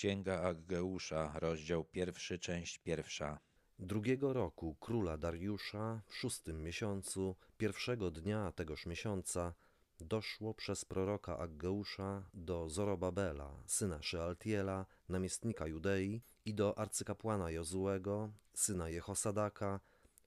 Księga Aggeusza, rozdział pierwszy, część pierwsza. Drugiego roku króla Dariusza, w szóstym miesiącu, pierwszego dnia tegoż miesiąca, doszło przez proroka Aggeusza do Zorobabela, syna Szealtiela, namiestnika Judei, i do arcykapłana Jozułego, syna Jehosadaka,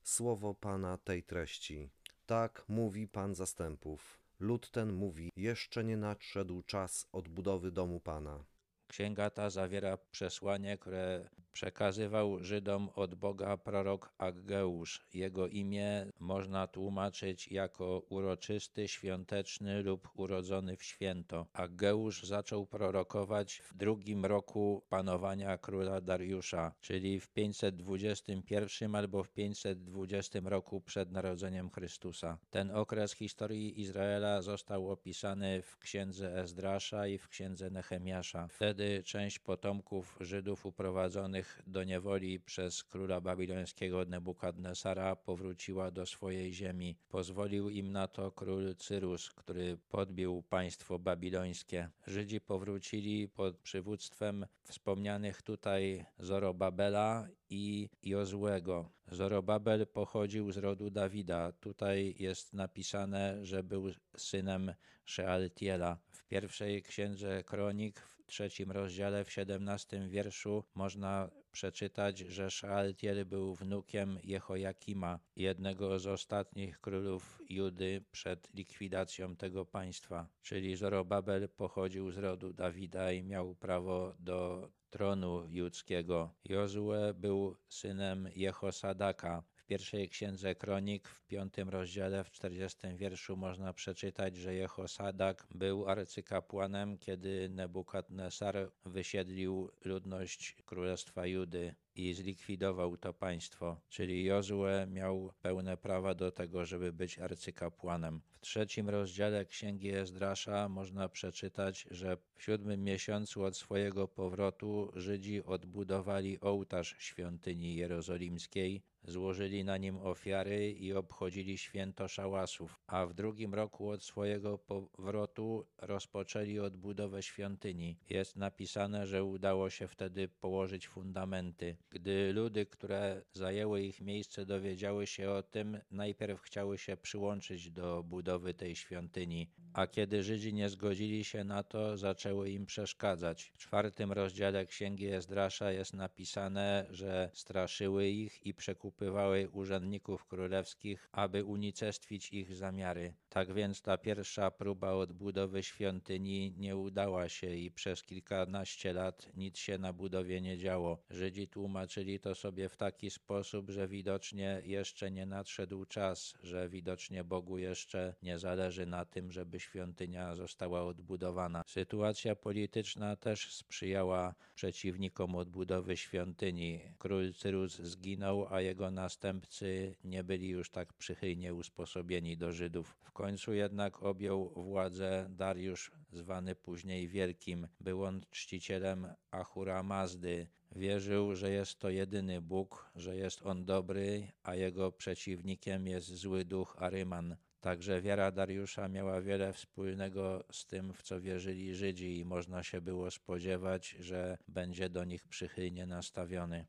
słowo Pana tej treści. Tak mówi Pan zastępów. Lud ten mówi, jeszcze nie nadszedł czas odbudowy domu Pana. Księga ta zawiera przesłanie, które przekazywał Żydom od Boga prorok Aggeusz. Jego imię można tłumaczyć jako uroczysty, świąteczny lub urodzony w święto. Aggeusz zaczął prorokować w drugim roku panowania króla Dariusza, czyli w 521 albo w 520 roku przed narodzeniem Chrystusa. Ten okres historii Izraela został opisany w księdze Ezdrasza i w księdze Nehemiasza. Wtedy część potomków Żydów uprowadzonych do niewoli przez króla babilońskiego Nebukadnesara powróciła do swojej ziemi. Pozwolił im na to król Cyrus, który podbił państwo babilońskie. Żydzi powrócili pod przywództwem wspomnianych tutaj Zorobabela i Jozłego. Zorobabel pochodził z rodu Dawida. Tutaj jest napisane, że był synem Shealtiela. W pierwszej księdze Kronik, w trzecim rozdziale, w siedemnastym wierszu można przeczytać, że Shealtiel był wnukiem Jehojakima, jednego z ostatnich królów Judy przed likwidacją tego państwa. Czyli Zorobabel pochodził z rodu Dawida i miał prawo do tronu judzkiego. Jozue był synem Jehosadaka. W pierwszej księdze Kronik, w piątym rozdziale, w czterdziestym wierszu można przeczytać, że Jehosadak był arcykapłanem, kiedy Nebukadnesar wysiedlił ludność Królestwa Judy i zlikwidował to państwo, czyli Jozue miał pełne prawa do tego, żeby być arcykapłanem. W trzecim rozdziale Księgi Ezdrasza można przeczytać, że w siódmym miesiącu od swojego powrotu Żydzi odbudowali ołtarz świątyni jerozolimskiej, złożyli na nim ofiary i obchodzili święto szałasów, a w drugim roku od swojego powrotu rozpoczęli odbudowę świątyni. Jest napisane, że udało się wtedy położyć fundamenty. Gdy ludy, które zajęły ich miejsce, dowiedziały się o tym, najpierw chciały się przyłączyć do budowy tej świątyni, a kiedy Żydzi nie zgodzili się na to, zaczęły im przeszkadzać. W czwartym rozdziale Księgi Ezdrasza jest napisane, że straszyły ich i przekupywały urzędników królewskich, aby unicestwić ich zamiary. Tak więc ta pierwsza próba odbudowy świątyni nie udała się i przez kilkanaście lat nic się na budowie nie działo. Żydzi tłumaczyli to sobie w taki sposób, że widocznie jeszcze nie nadszedł czas, że widocznie Bogu jeszcze nie zależy na tym, żeby świątynia została odbudowana. Sytuacja polityczna też sprzyjała przeciwnikom odbudowy świątyni. Król Cyrus zginął, a jego następcy nie byli już tak przychylnie usposobieni do Żydów. W końcu jednak objął władzę Dariusz, zwany później Wielkim. Był on czcicielem Ahura Mazdy. Wierzył, że jest to jedyny Bóg, że jest on dobry, a jego przeciwnikiem jest zły duch Aryman. Także wiara Dariusza miała wiele wspólnego z tym, w co wierzyli Żydzi, i można się było spodziewać, że będzie do nich przychylnie nastawiony.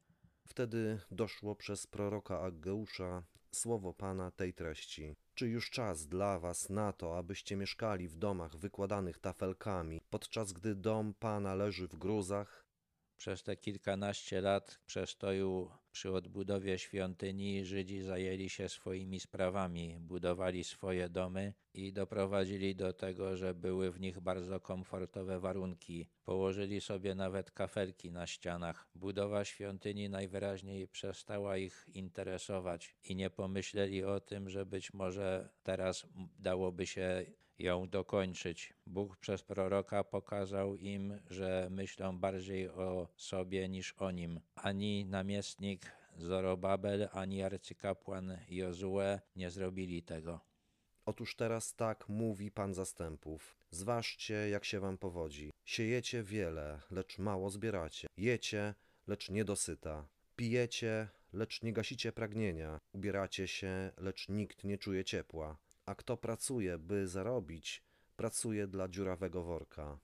Wtedy doszło przez proroka Aggeusza słowo Pana tej treści. Czy już czas dla was na to, abyście mieszkali w domach wykładanych tafelkami, podczas gdy dom Pana leży w gruzach? Przez te kilkanaście lat przestoju przy odbudowie świątyni Żydzi zajęli się swoimi sprawami, budowali swoje domy i doprowadzili do tego, że były w nich bardzo komfortowe warunki. Położyli sobie nawet kafelki na ścianach. Budowa świątyni najwyraźniej przestała ich interesować i nie pomyśleli o tym, że być może teraz dałoby się ją dokończyć. Bóg przez proroka pokazał im, że myślą bardziej o sobie niż o nim. Ani namiestnik Zorobabel, ani arcykapłan Jozue nie zrobili tego. Otóż teraz tak mówi Pan zastępów. Zważcie, jak się wam powodzi. Siejecie wiele, lecz mało zbieracie. Jecie, lecz nie dosyta. Pijecie, lecz nie gasicie pragnienia. Ubieracie się, lecz nikt nie czuje ciepła. A kto pracuje, by zarobić, pracuje dla dziurawego worka.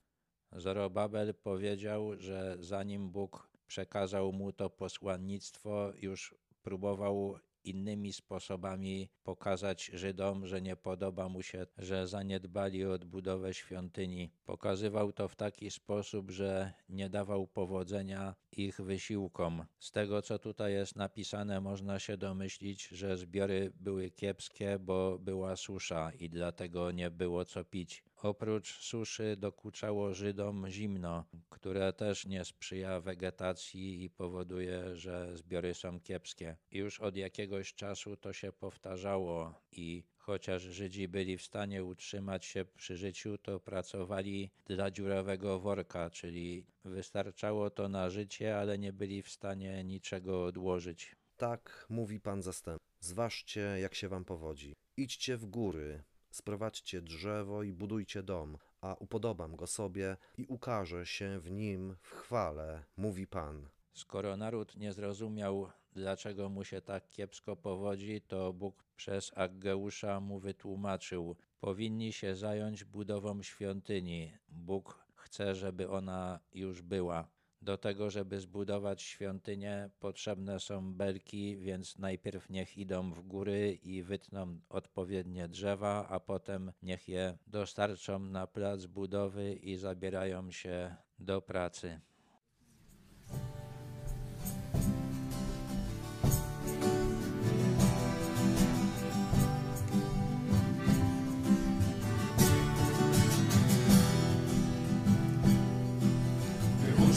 Zorobabel powiedział, że zanim Bóg przekazał mu to posłannictwo, już próbował innymi sposobami pokazać Żydom, że nie podoba mu się, że zaniedbali odbudowę świątyni. Pokazywał to w taki sposób, że nie dawał powodzenia ich wysiłkom. Z tego, co tutaj jest napisane, można się domyślić, że zbiory były kiepskie, bo była susza i dlatego nie było co pić. Oprócz suszy dokuczało Żydom zimno, które też nie sprzyja wegetacji i powoduje, że zbiory są kiepskie. Już od jakiegoś czasu to się powtarzało i chociaż Żydzi byli w stanie utrzymać się przy życiu, to pracowali dla dziurawego worka, czyli wystarczało to na życie, ale nie byli w stanie niczego odłożyć. Tak mówi pan zastępca. Zważcie, jak się wam powodzi. Idźcie w góry, sprowadźcie drzewo i budujcie dom, a upodobam go sobie i ukażę się w nim w chwale, mówi pan. Skoro naród nie zrozumiał, dlaczego mu się tak kiepsko powodzi, to Bóg przez Aggeusza mu wytłumaczył: Powinni się zająć budową świątyni. Bóg chce, żeby ona już była. Do tego, żeby zbudować świątynię, potrzebne są belki, więc najpierw niech idą w góry i wytną odpowiednie drzewa, a potem niech je dostarczą na plac budowy i zabierają się do pracy.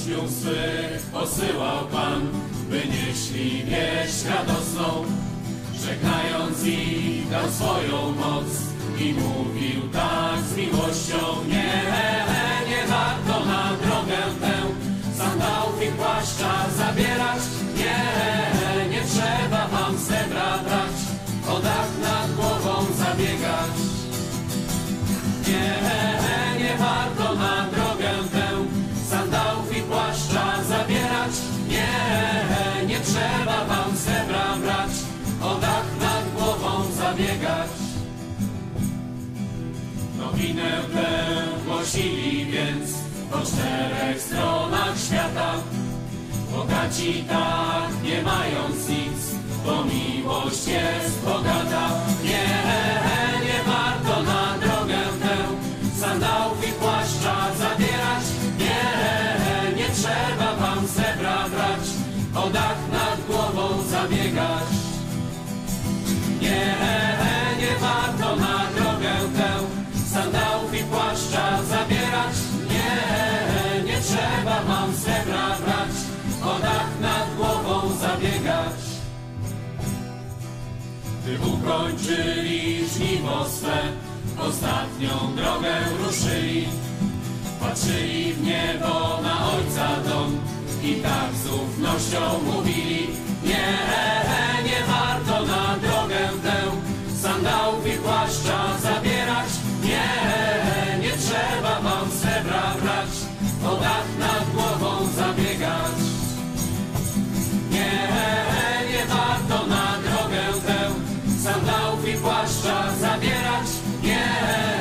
Uczniów swych posyłał Pan, by nieśli wieść radosną, żegnając ich dał swoją moc i mówił tak z miłością, nie, nie Nowinę tę głosili więc po czterech stronach świata. Bogaci tak, nie mając nic, bo miłość jest bogata. Nie, nie warto na drogę tę sandałów i płaszcza zabierać. Nie, nie trzeba wam srebra brać, o dach nad głową zabiegać. Gdy ukończyli żniwo swe, ostatnią drogę ruszyli. Patrzyli w niebo na Ojca dom i tak z ufnością mówili zabierać, nie.